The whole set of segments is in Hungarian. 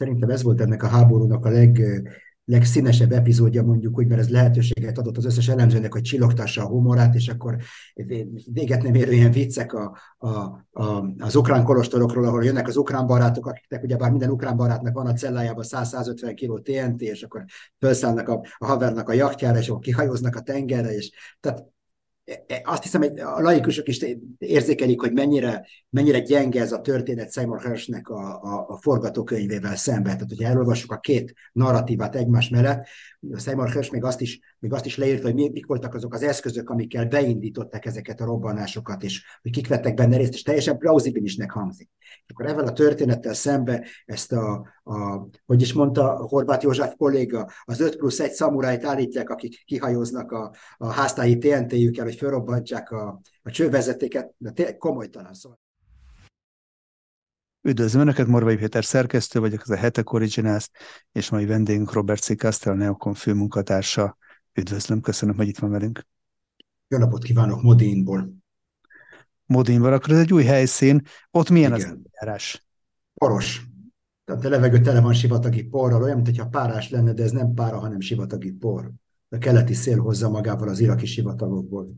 Szerintem ez volt ennek a háborúnak a leg, legszínesebb epizódja, mondjuk úgy, mert ez lehetőséget adott az összes elemzőnek, hogy csillogtassa a humorát, és akkor véget nem érő ilyen viccek a, a, a, az ukrán kolostorokról, ahol jönnek az ukrán barátok, akiknek ugyebár minden ukrán barátnak van a cellájában 100-150 kg TNT, és akkor felszállnak a, a havernak a jachtjára, és akkor kihajóznak a tengerre, és tehát azt hiszem, hogy a laikusok is érzékelik, hogy mennyire, mennyire gyenge ez a történet Seymour Hershnek a, a, a forgatókönyvével szemben. Tehát, hogyha elolvassuk a két narratívát egymás mellett, Seymour Hersh még azt is, még azt is leírta, hogy mik voltak azok az eszközök, amikkel beindították ezeket a robbanásokat, és hogy kik vettek benne részt, és teljesen plauzibilisnek hangzik. Akkor ezzel a történettel szembe ezt a, a hogy is mondta Horváth József kolléga, az 5 plusz 1 szamurájt állítják, akik kihajóznak a, a háztáji TNT-jükkel, hogy felrobbantják a, a csővezetéket, de tényleg komolytalan szó. Üdvözlöm Önöket, Morvai Péter szerkesztő vagyok, ez a Hetek Originals, és mai vendégünk Robert C. Castell, Neokon főmunkatársa. Üdvözlöm, köszönöm, hogy itt van velünk. Jó napot kívánok Modinból. Modinból, akkor ez egy új helyszín. Ott milyen Igen. az eljárás? Poros. Tehát a levegő tele van sivatagi porral, olyan, mintha párás lenne, de ez nem pára, hanem sivatagi por. A keleti szél hozza magával az iraki sivatagokból.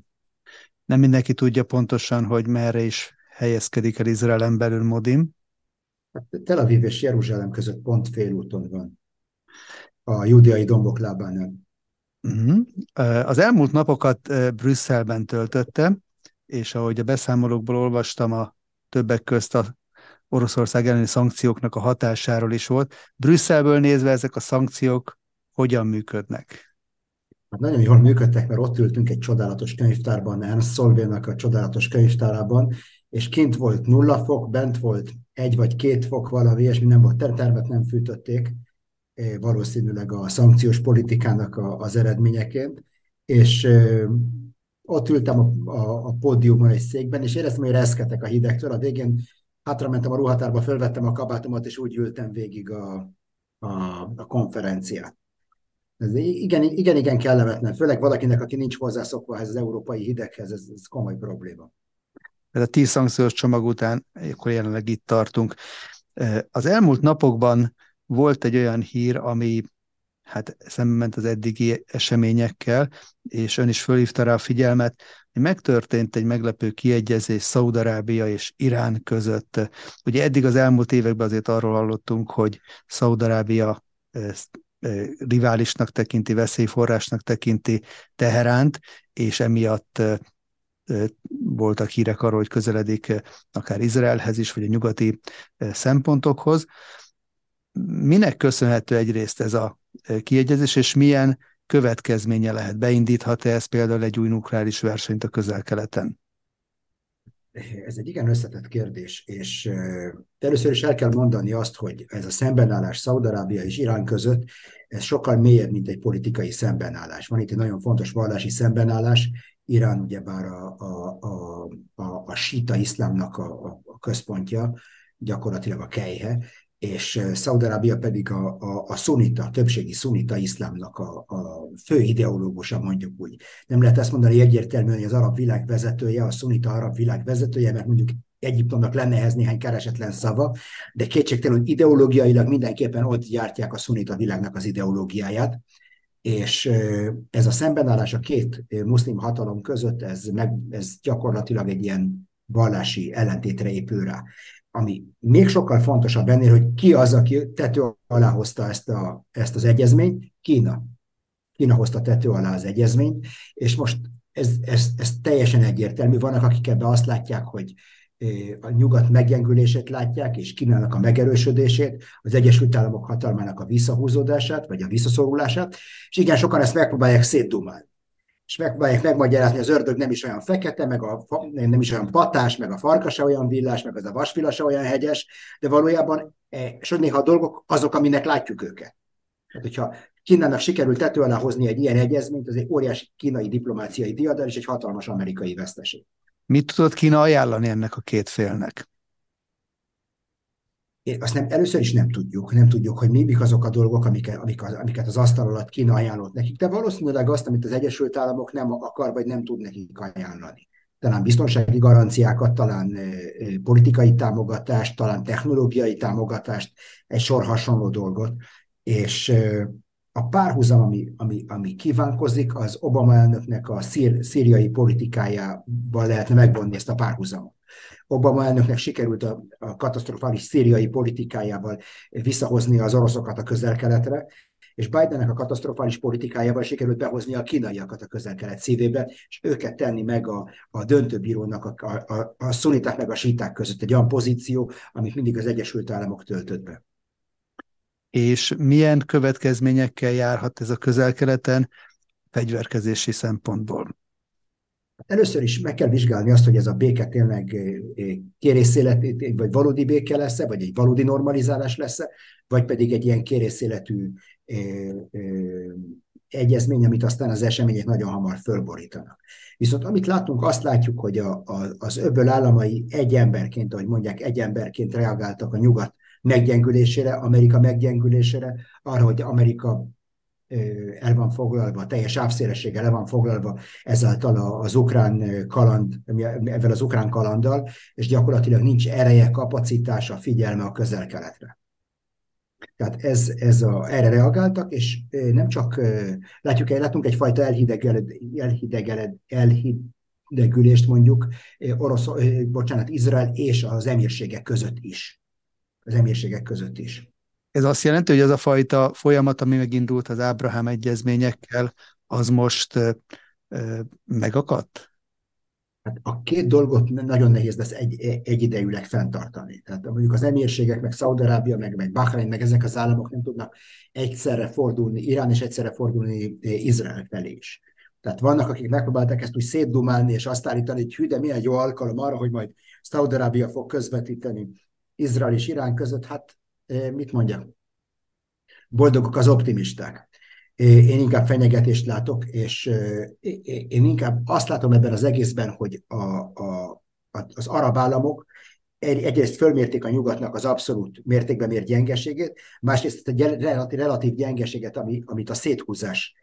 Nem mindenki tudja pontosan, hogy merre is helyezkedik el Izraelen belül Modim. Hát Tel Aviv és Jeruzsálem között pont félúton van. A judeai dombok lábánál. Uh-huh. Az elmúlt napokat Brüsszelben töltötte, és ahogy a beszámolókból olvastam, a többek közt a Oroszország elleni szankcióknak a hatásáról is volt. Brüsszelből nézve ezek a szankciók hogyan működnek? Hát nagyon jól működtek, mert ott ültünk egy csodálatos könyvtárban, Ernst Solvénak a csodálatos könyvtárában, és kint volt nulla fok, bent volt egy vagy két fok valami, és nem volt termet nem fűtötték, eh, valószínűleg a szankciós politikának a, az eredményeként, és ö, ott ültem a, a, a pódiumon egy székben, és éreztem, hogy reszketek a hidegtől. A végén hátra mentem a ruhatárba, fölvettem a kabátomat, és úgy ültem végig a, a, a konferenciát. Ez igen, igen, igen kellemetlen, főleg valakinek, aki nincs hozzászokva ez az európai hideghez, ez, ez komoly probléma. Ez a tíz szankciós csomag után, akkor jelenleg itt tartunk. Az elmúlt napokban volt egy olyan hír, ami hát szemben ment az eddigi eseményekkel, és ön is fölhívta rá a figyelmet, hogy megtörtént egy meglepő kiegyezés Szaudarábia és Irán között. Ugye eddig az elmúlt években azért arról hallottunk, hogy Szaudarábia riválisnak tekinti, veszélyforrásnak tekinti Teheránt, és emiatt voltak hírek arról, hogy közeledik akár Izraelhez is, vagy a nyugati szempontokhoz. Minek köszönhető egyrészt ez a kiegyezés, és milyen következménye lehet? Beindíthat-e ez például egy új nukleáris versenyt a közel-keleten? Ez egy igen összetett kérdés, és először is el kell mondani azt, hogy ez a szembenállás Szaudarábia és Irán között, ez sokkal mélyebb, mint egy politikai szembenállás. Van itt egy nagyon fontos vallási szembenállás, Irán ugyebár a, a, a, a, a síta iszlámnak a, a központja, gyakorlatilag a kejhe, és Szaudarábia pedig a, a, a szunita, a többségi szunita iszlámnak a, a fő ideológusa, mondjuk úgy. Nem lehet ezt mondani egyértelműen, hogy az arab világ vezetője, a szunita arab világ vezetője, mert mondjuk Egyiptomnak lenne ehhez néhány keresetlen szava, de kétségtelen, hogy ideológiailag mindenképpen ott gyártják a szunita világnak az ideológiáját, és ez a szembenállás a két muszlim hatalom között, ez, meg, ez gyakorlatilag egy ilyen vallási ellentétre épül rá ami még sokkal fontosabb ennél, hogy ki az, aki tető alá hozta ezt, a, ezt az egyezményt, Kína. Kína hozta tető alá az egyezményt, és most ez, ez, ez teljesen egyértelmű. Vannak, akik ebbe azt látják, hogy a nyugat meggyengülését látják, és Kínának a megerősödését, az Egyesült Államok hatalmának a visszahúzódását, vagy a visszaszorulását, és igen, sokan ezt megpróbálják szétdumálni és megpróbálják megmagyarázni, az ördög nem is olyan fekete, meg a, nem is olyan patás, meg a farka se olyan villás, meg az a vasfila se olyan hegyes, de valójában e, és néha a dolgok azok, aminek látjuk őket. Tehát, hogyha Kínának sikerült tető alá hozni egy ilyen egyezményt, az egy óriási kínai diplomáciai diadal és egy hatalmas amerikai veszteség. Mit tudott Kína ajánlani ennek a két félnek? Azt nem, először is nem tudjuk, nem tudjuk, hogy mi, mik azok a dolgok, amiket, amiket az asztal alatt Kína ajánlott nekik, de valószínűleg azt, amit az Egyesült Államok nem akar, vagy nem tud nekik ajánlani. talán biztonsági garanciákat, talán politikai támogatást, talán technológiai támogatást, egy sor hasonló dolgot, és a párhuzam, ami, ami, ami kívánkozik, az Obama elnöknek a szír, szíriai politikájával lehetne megvonni ezt a párhuzamot. Obama elnöknek sikerült a, a katasztrofális szíriai politikájával visszahozni az oroszokat a közel-keletre, és Bidennek a katasztrofális politikájával sikerült behozni a kínaiakat a közel-kelet szívébe, és őket tenni meg a, a döntőbírónak, a, a, a, szuniták meg a síták között egy olyan pozíció, amit mindig az Egyesült Államok töltött be. És milyen következményekkel járhat ez a közel-keleten fegyverkezési szempontból? Először is meg kell vizsgálni azt, hogy ez a béke tényleg kérészélet, vagy valódi béke lesz-e, vagy egy valódi normalizálás lesz-e, vagy pedig egy ilyen kérészéletű egyezmény, amit aztán az események nagyon hamar fölborítanak. Viszont amit látunk, azt látjuk, hogy a, a, az öböl államai egy emberként, ahogy mondják, egy emberként reagáltak a nyugat meggyengülésére, Amerika meggyengülésére, arra, hogy Amerika el van foglalva, teljes ávszélessége le van foglalva ezáltal az ukrán kaland, ezzel az ukrán kalanddal, és gyakorlatilag nincs ereje, kapacitása, figyelme a közel-keletre. Tehát ez, ez a, erre reagáltak, és nem csak látjuk, látunk egyfajta elhidegel, elhidegel, elhidegülést mondjuk orosz, bocsánat, Izrael és az emírségek között is. Az emírségek között is. Ez azt jelenti, hogy az a fajta folyamat, ami megindult az Ábrahám egyezményekkel, az most megakadt? Hát a két dolgot nagyon nehéz lesz egy, egyidejűleg fenntartani. Tehát mondjuk az emírségek, meg Szaudarábia, meg, meg Bahrain, meg ezek az államok nem tudnak egyszerre fordulni, Irán és egyszerre fordulni Izrael felé is. Tehát vannak, akik megpróbálták ezt úgy szétdumálni, és azt állítani, hogy hű, de milyen jó alkalom arra, hogy majd Szaudarábia fog közvetíteni Izrael és Irán között. Hát mit mondjam? Boldogok az optimisták. Én inkább fenyegetést látok, és én inkább azt látom ebben az egészben, hogy a, a, az arab államok egyrészt fölmérték a nyugatnak az abszolút mértékben mért gyengeségét, másrészt a relatív, relatív gyengeséget, ami, amit a széthúzás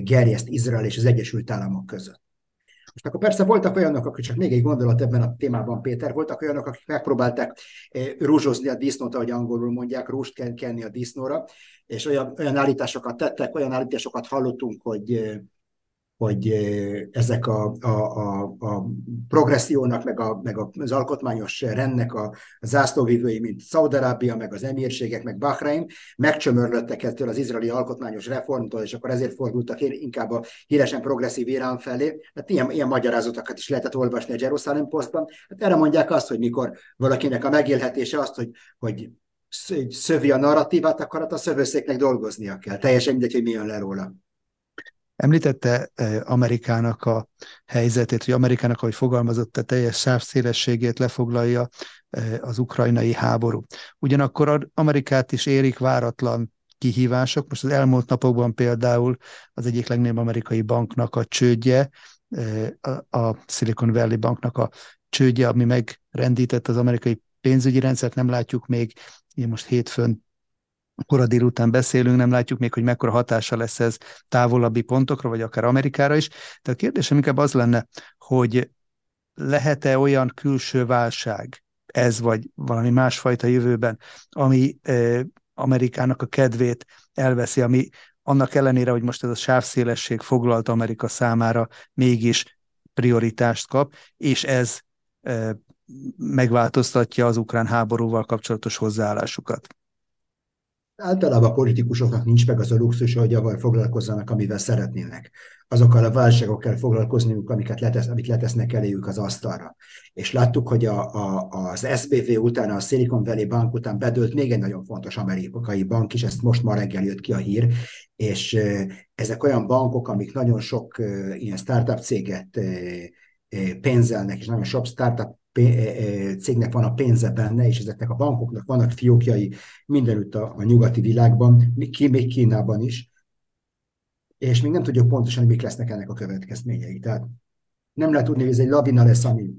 gerjeszt Izrael és az Egyesült Államok között. Most akkor persze voltak olyanok, akik csak még egy gondolat ebben a témában, Péter, voltak olyanok, akik megpróbálták rúzsozni a disznót, ahogy angolul mondják, rúst kell kenni a disznóra, és olyan, olyan állításokat tettek, olyan állításokat hallottunk, hogy hogy ezek a, a, a, a progressziónak, meg, a, meg az alkotmányos rendnek a, a mint Szaudarábia, meg az emírségek, meg Bahrein, megcsömörlöttek ettől az izraeli alkotmányos reformtól, és akkor ezért fordultak inkább a híresen progresszív Irán felé. Hát ilyen, ilyen magyarázatokat is lehetett olvasni a Jerusalem Postban. Hát erre mondják azt, hogy mikor valakinek a megélhetése azt, hogy, hogy szövi a narratívát, akkor hát a szövőszéknek dolgoznia kell. Teljesen mindegy, hogy mi jön le róla. Említette Amerikának a helyzetét, hogy Amerikának, ahogy fogalmazott, a teljes sávszélességét lefoglalja az ukrajnai háború. Ugyanakkor Amerikát is érik váratlan kihívások. Most az elmúlt napokban például az egyik legnagyobb amerikai banknak a csődje, a Silicon Valley banknak a csődje, ami megrendített az amerikai pénzügyi rendszert, nem látjuk még, én most hétfőn kora délután beszélünk, nem látjuk még, hogy mekkora hatása lesz ez távolabbi pontokra, vagy akár Amerikára is. De a kérdésem inkább az lenne, hogy lehet-e olyan külső válság, ez vagy valami másfajta jövőben, ami eh, Amerikának a kedvét elveszi, ami annak ellenére, hogy most ez a sávszélesség foglalt Amerika számára mégis prioritást kap, és ez eh, megváltoztatja az ukrán háborúval kapcsolatos hozzáállásukat. Általában a politikusoknak nincs meg az a luxus, hogy avval foglalkozzanak, amivel szeretnének. Azokkal a válságokkal foglalkozniuk, amiket letesz, amik letesznek eléjük az asztalra. És láttuk, hogy a, a, az SBV után, a Silicon Valley Bank után bedőlt még egy nagyon fontos amerikai bank is, ezt most ma reggel jött ki a hír, és ezek olyan bankok, amik nagyon sok ilyen startup céget pénzelnek, és nagyon sok startup cégnek van a pénze benne, és ezeknek a bankoknak vannak fiókjai mindenütt a, a nyugati világban, még Kínában is, és még nem tudjuk pontosan, mik lesznek ennek a következményei. Tehát nem lehet tudni, hogy ez egy lavina lesz, ami,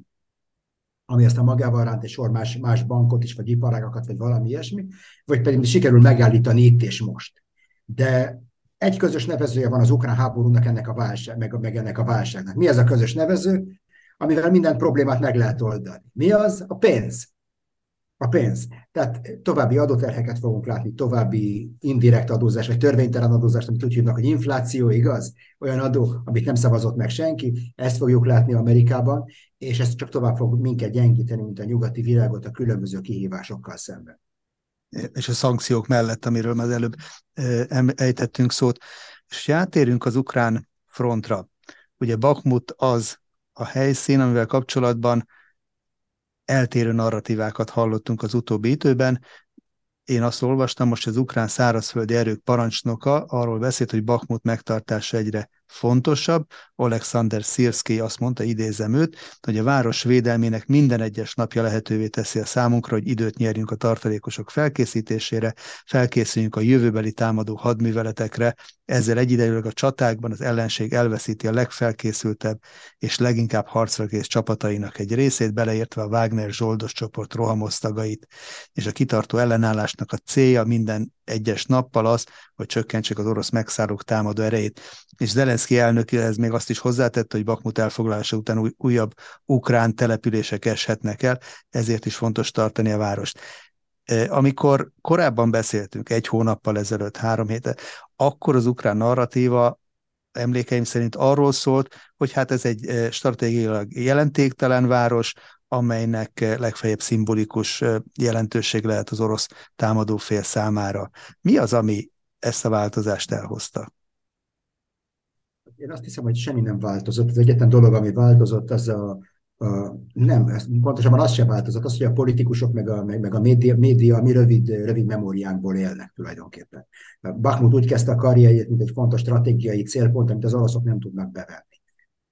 ami aztán magával ránt egy sor más, más bankot is, vagy iparágakat, vagy valami ilyesmi, vagy pedig sikerül megállítani itt és most. De egy közös nevezője van az ukrán háborúnak ennek a válság, meg, meg ennek a válságnak. Mi ez a közös nevező? Amivel minden problémát meg lehet oldani. Mi az? A pénz. A pénz. Tehát további adóterheket fogunk látni, további indirekt adózás, vagy törvénytelen adózást, amit úgy hívnak, hogy infláció, igaz? Olyan adó, amit nem szavazott meg senki, ezt fogjuk látni Amerikában, és ez csak tovább fog minket gyengíteni, mint a nyugati világot a különböző kihívásokkal szemben. És a szankciók mellett, amiről már előbb ejtettünk szót. És átérünk az ukrán frontra. Ugye Bakmut az a helyszín, amivel kapcsolatban eltérő narratívákat hallottunk az utóbbi időben. Én azt olvastam, most az ukrán szárazföldi erők parancsnoka arról beszélt, hogy Bakmut megtartása egyre fontosabb. Alexander Szirszki azt mondta, idézem őt, hogy a város védelmének minden egyes napja lehetővé teszi a számunkra, hogy időt nyerjünk a tartalékosok felkészítésére, felkészüljünk a jövőbeli támadó hadműveletekre, ezzel egyidejűleg a csatákban az ellenség elveszíti a legfelkészültebb és leginkább harcra kész csapatainak egy részét, beleértve a Wagner zsoldos csoport rohamosztagait, és a kitartó ellenállásnak a célja minden egyes nappal az, hogy csökkentsék az orosz megszállók támadó erejét. És Zelenszky elnök ez még azt is hozzátette, hogy Bakmut elfoglalása után új, újabb ukrán települések eshetnek el, ezért is fontos tartani a várost. E, amikor korábban beszéltünk, egy hónappal ezelőtt, három héten, akkor az ukrán narratíva emlékeim szerint arról szólt, hogy hát ez egy e, stratégiailag jelentéktelen város, amelynek eh, legfeljebb szimbolikus eh, jelentőség lehet az orosz támadófél számára. Mi az, ami ezt a változást elhozta? Én azt hiszem, hogy semmi nem változott. Az egyetlen dolog, ami változott, az a, a nem, pontosabban az sem változott, az, hogy a politikusok meg a, meg, meg a média, média a mi rövid, rövid memóriánkból élnek tulajdonképpen. Bakhmut úgy kezdte a karrierjét, mint egy fontos stratégiai célpont, amit az oroszok nem tudnak bevenni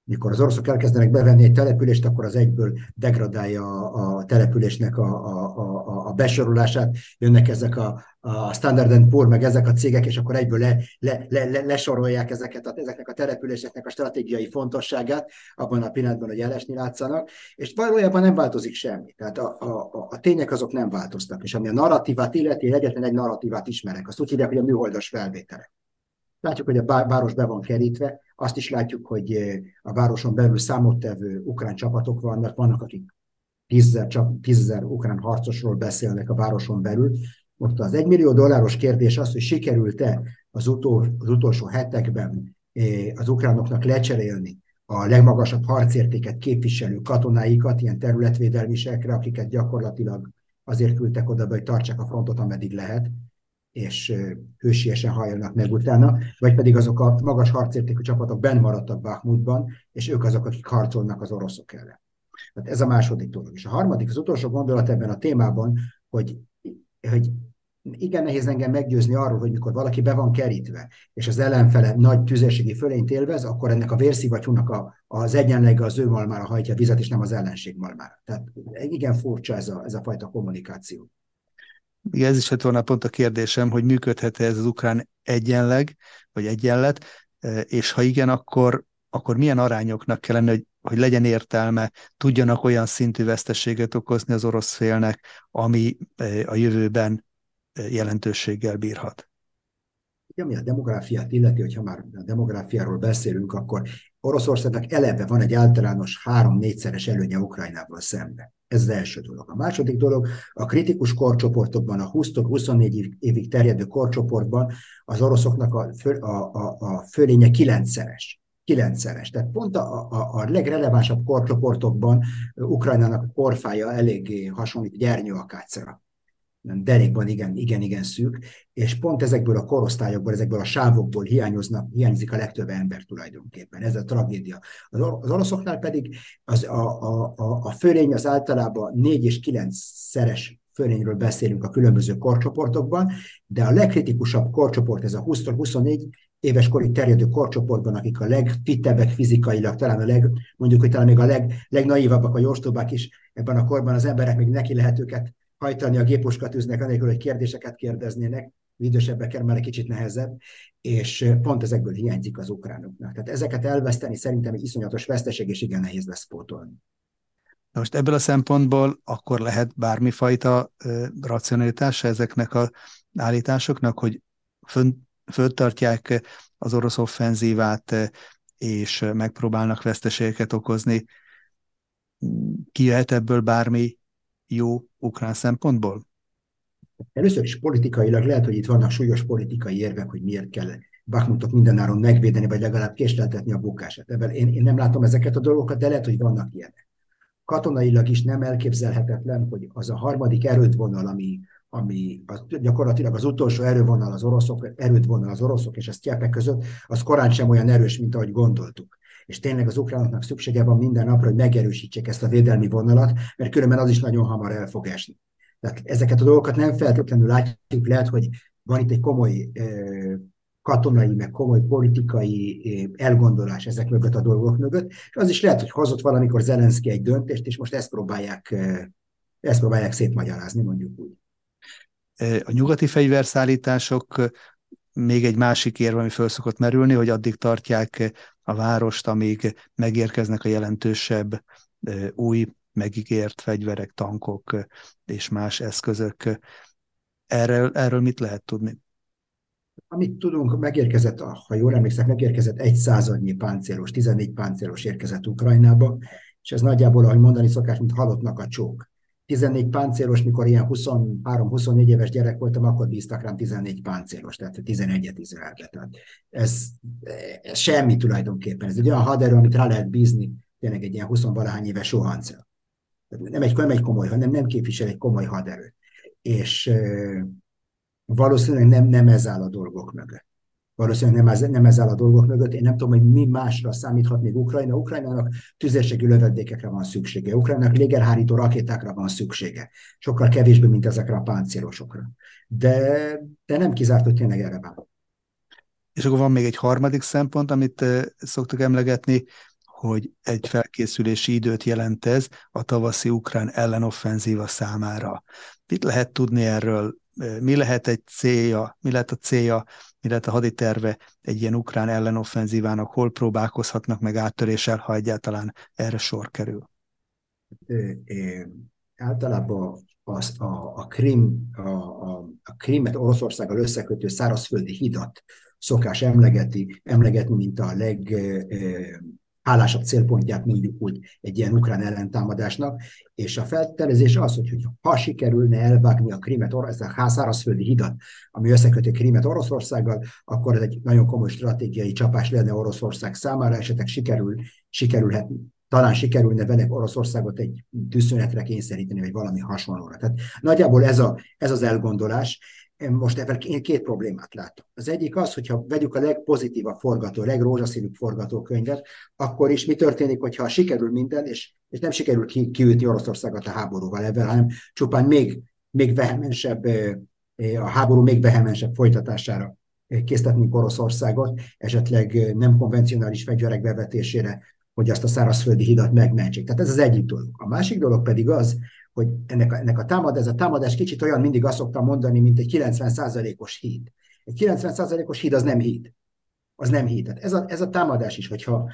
mikor az oroszok elkezdenek bevenni egy települést, akkor az egyből degradálja a, településnek a, a, a, a besorolását, jönnek ezek a, a Standard Poor, meg ezek a cégek, és akkor egyből le, le, le, le, lesorolják ezeket a, ezeknek a településeknek a stratégiai fontosságát, abban a pillanatban, hogy elesni látszanak, és valójában nem változik semmi. Tehát a, a, a, a tények azok nem változtak, és ami a narratívát illeti, egyetlen egy narratívát ismerek, azt úgy hívják, hogy a műholdas felvételek. Látjuk, hogy a város be van kerítve, azt is látjuk, hogy eh, a városon belül számottevő ukrán csapatok vannak, vannak, akik tízzer, tízzer ukrán harcosról beszélnek a városon belül. Ott az egymillió dolláros kérdés az, hogy sikerült-e az, utol, az utolsó hetekben eh, az ukránoknak lecserélni a legmagasabb harcértéket képviselő katonáikat, ilyen területvédelmisekre, akiket gyakorlatilag azért küldtek oda, hogy tartsák a frontot, ameddig lehet, és hősiesen halljanak meg utána, vagy pedig azok a magas harcértékű csapatok benn maradtak Bakhmutban, és ők azok, akik harcolnak az oroszok ellen. Tehát ez a második dolog. És a harmadik, az utolsó gondolat ebben a témában, hogy, hogy igen nehéz engem meggyőzni arról, hogy mikor valaki be van kerítve, és az ellenfele nagy tüzérségi fölényt élvez, akkor ennek a vérszivattyúnak a, az egyenlege az ő malmára hajtja a vizet, és nem az ellenség malmára. Tehát igen furcsa ez a, ez a fajta kommunikáció. Ez is lett volna pont a kérdésem, hogy működhet-e ez az ukrán egyenleg, vagy egyenlet, e, és ha igen, akkor, akkor milyen arányoknak kellene, hogy, hogy legyen értelme, tudjanak olyan szintű veszteséget okozni az orosz félnek, ami e, a jövőben e, jelentőséggel bírhat. Ami a demográfiát illeti, hogyha már a demográfiáról beszélünk, akkor Oroszországnak eleve van egy általános három-négyszeres előnye Ukrajnával szemben. Ez az első dolog. A második dolog, a kritikus korcsoportokban, a 20-24 évig terjedő korcsoportban az oroszoknak a, föl, a, a, a fölénye kilencszeres. Kilencszeres. Tehát pont a, a, a legrelevánsabb korcsoportokban Ukrajnának a korfája eléggé hasonlít gyernyőakácra derékban igen, igen, igen szűk, és pont ezekből a korosztályokból, ezekből a sávokból hiányoznak, hiányzik a legtöbb ember tulajdonképpen. Ez a tragédia. Az, az oroszoknál pedig az, a, a, a, a fölény az általában 4 és 9 szeres fölényről beszélünk a különböző korcsoportokban, de a legkritikusabb korcsoport, ez a 20-24 éves korig terjedő korcsoportban, akik a legfittebbek fizikailag, talán a leg, mondjuk, hogy talán még a leg, legnaivabbak, a jóstobák is ebben a korban az emberek még neki lehet őket hajtani a gépuskatűznek, anélkül, hogy kérdéseket kérdeznének, idősebbekkel már egy kicsit nehezebb, és pont ezekből hiányzik az ukránoknak. Tehát ezeket elveszteni szerintem egy iszonyatos veszteség, és igen nehéz lesz pótolni. Na most ebből a szempontból akkor lehet bármifajta ö, racionalitása ezeknek a állításoknak, hogy föntartják az orosz offenzívát, és megpróbálnak veszteségeket okozni kijöhet ebből bármi jó ukrán szempontból? Először is politikailag lehet, hogy itt vannak súlyos politikai érvek, hogy miért kell Bakhmutot mindenáron megvédeni, vagy legalább késleltetni a bukását. Ebben én, én nem látom ezeket a dolgokat, de lehet, hogy vannak ilyenek. Katonailag is nem elképzelhetetlen, hogy az a harmadik erődvonal, ami, ami az, gyakorlatilag az utolsó erővonal az oroszok, erődvonal az oroszok és a sztyepek között, az korán sem olyan erős, mint ahogy gondoltuk. És tényleg az ukránoknak szüksége van minden napra, hogy megerősítsék ezt a védelmi vonalat, mert különben az is nagyon hamar el fog esni. Tehát ezeket a dolgokat nem feltétlenül látjuk, lehet, hogy van itt egy komoly katonai, meg komoly politikai elgondolás ezek mögött a dolgok mögött, és az is lehet, hogy hozott valamikor Zelenszky egy döntést, és most ezt próbálják, ezt próbálják szétmagyarázni, mondjuk úgy. A nyugati fegyverszállítások még egy másik érv, ami föl szokott merülni, hogy addig tartják a várost, amíg megérkeznek a jelentősebb új megígért fegyverek, tankok és más eszközök. Erről, erről mit lehet tudni? Amit tudunk, megérkezett, ha jól emlékszek, megérkezett egy századnyi páncélos, 14 páncélos érkezett Ukrajnába, és ez nagyjából, ahogy mondani szokás, mint halottnak a csók. 14 páncélos, mikor ilyen 23-24 éves gyerek voltam, akkor bíztak rám 14 páncélos, tehát 11-et Izraelbe. Tehát ez, ez semmi tulajdonképpen. Ez egy olyan haderő, amit rá lehet bízni, tényleg egy ilyen 20 valahány éves sohancel. Nem egy, nem egy komoly, hanem nem képvisel egy komoly haderőt. És valószínűleg nem, nem ez áll a dolgok mögött. Valószínűleg nem ez, nem ez áll a dolgok mögött. Én nem tudom, hogy mi másra számíthat még Ukrajna. Ukrajnának tüzérségi lövedékekre van szüksége. Ukrajnának légerhárító rakétákra van szüksége. Sokkal kevésbé, mint ezekre a páncélosokra. De, de nem kizárt, hogy tényleg erre van. És akkor van még egy harmadik szempont, amit szoktuk emlegetni, hogy egy felkészülési időt jelent ez a tavaszi ukrán ellenoffenzíva számára. Mit lehet tudni erről? Mi lehet egy célja, mi lehet a célja, mi lehet a haditerve egy ilyen ukrán ellenoffenzívának, hol próbálkozhatnak meg áttöréssel, ha egyáltalán erre sor kerül? É, általában az, a, a, Krim, a, a, a Krimet Oroszországgal összekötő szárazföldi hidat szokás emlegeti, emlegetni, mint a leg hálásabb célpontját mondjuk úgy egy ilyen ukrán ellentámadásnak, és a feltelezés az, hogy, hogy ha sikerülne elvágni a Krimet, ezt a szárazföldi hidat, ami összeköti Krimet Oroszországgal, akkor ez egy nagyon komoly stratégiai csapás lenne Oroszország számára, esetleg sikerül, sikerülhet, talán sikerülne vele Oroszországot egy tűzszünetre kényszeríteni, vagy valami hasonlóra. Tehát nagyjából ez, a, ez az elgondolás, most ebben én két problémát látom. Az egyik az, hogyha vegyük a legpozitívabb forgató, a legrózsaszínűbb forgatókönyvet, akkor is mi történik, hogyha sikerül minden, és, és nem sikerül ki, kiütni Oroszországot a háborúval ebben, hanem csupán még, még vehemensebb, a háború még vehemensebb folytatására késztetnénk Oroszországot, esetleg nem konvencionális fegyverek bevetésére, hogy azt a szárazföldi hidat megmentsék. Tehát ez az egyik dolog. A másik dolog pedig az, hogy ennek a, ennek a támadás, ez a támadás kicsit olyan, mindig azt szoktam mondani, mint egy 90%-os híd. Egy 90%-os híd az nem híd. Az nem híd. Tehát ez a, ez a támadás is, hogyha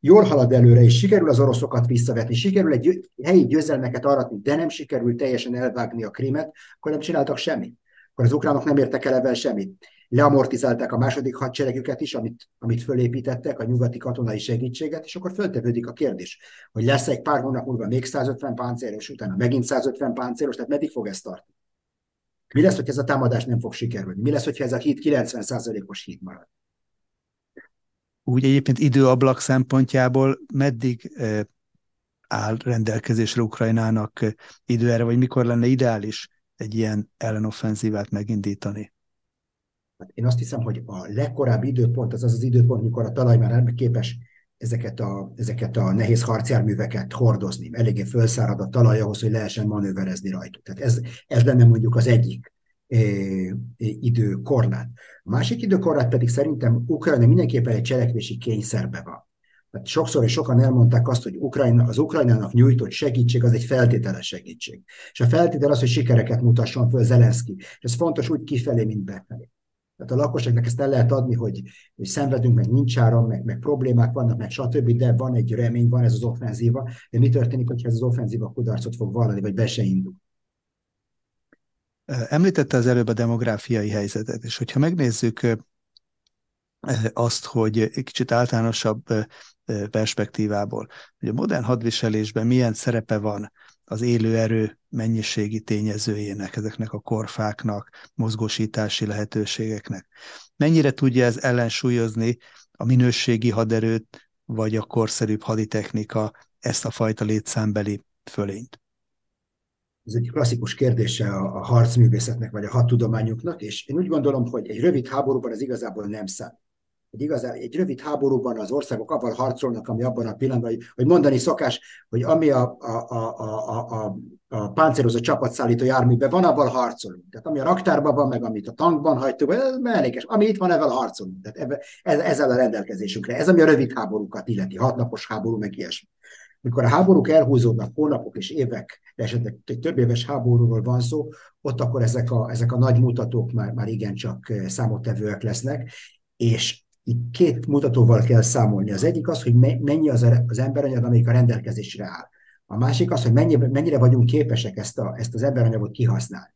jól halad előre, és sikerül az oroszokat visszavetni, sikerül egy helyi győzelmeket aratni, de nem sikerül teljesen elvágni a krimet, akkor nem csináltak semmit. Akkor az ukránok nem értek el ebben semmit leamortizálták a második hadseregüket is, amit, amit fölépítettek, a nyugati katonai segítséget, és akkor föltevődik a kérdés, hogy lesz egy pár hónap múlva még 150 páncélos, utána megint 150 páncélos, tehát meddig fog ez tartani? Mi lesz, hogy ez a támadás nem fog sikerülni? Mi lesz, hogyha ez a híd 90%-os híd marad? Úgy egyébként időablak szempontjából meddig eh, áll rendelkezésre Ukrajnának eh, idő erre, vagy mikor lenne ideális egy ilyen ellenoffenzívát megindítani? Hát én azt hiszem, hogy a legkorábbi időpont az az az időpont, mikor a talaj már képes ezeket a, ezeket a nehéz harcjárműveket hordozni. Eléggé felszárad a talaj ahhoz, hogy lehessen manőverezni rajtuk. Tehát ez, ez lenne mondjuk az egyik e, időkorlát. A másik időkorlát pedig szerintem Ukrajna mindenképpen egy cselekvési kényszerbe van. Tehát sokszor és sokan elmondták azt, hogy Ukrajna, az Ukrajnának nyújtott segítség az egy feltételes segítség. És a feltétel az, hogy sikereket mutasson föl Zelenszky. És ez fontos úgy kifelé, mint befelé. Tehát a lakosságnak ezt el lehet adni, hogy, hogy szenvedünk, meg nincs áram, meg, meg problémák vannak, meg stb., de van egy remény, van ez az offenzíva. De mi történik, hogyha ez az offenzíva kudarcot fog vallani, vagy be se indul? Említette az előbb a demográfiai helyzetet, és hogyha megnézzük azt, hogy egy kicsit általánosabb perspektívából, hogy a modern hadviselésben milyen szerepe van az élő erő mennyiségi tényezőjének, ezeknek a korfáknak, mozgósítási lehetőségeknek. Mennyire tudja ez ellensúlyozni a minőségi haderőt, vagy a korszerűbb haditechnika ezt a fajta létszámbeli fölényt? Ez egy klasszikus kérdése a harcművészetnek, vagy a hadtudományoknak, és én úgy gondolom, hogy egy rövid háborúban ez igazából nem számít hogy igazán egy rövid háborúban az országok abban harcolnak, ami abban a pillanatban, hogy, hogy mondani szokás, hogy ami a, a, a, a, a, a páncélozó csapatszállító járműben van, abban harcolunk. Tehát ami a raktárban van, meg amit a tankban hagytuk, ez mellékes. Ami itt van, ezzel harcolunk. Tehát ebbe, ez, ezzel a rendelkezésünkre. Ez ami a rövid háborúkat illeti, hatnapos háború, meg ilyesmi. Mikor a háborúk elhúzódnak hónapok és évek, de esetleg egy több éves háborúról van szó, ott akkor ezek a, ezek a nagy mutatók már, már igencsak számottevőek lesznek, és itt két mutatóval kell számolni. Az egyik az, hogy mennyi az, az emberanyag, amelyik a rendelkezésre áll. A másik az, hogy mennyire, mennyire vagyunk képesek ezt, a, ezt az emberanyagot kihasználni.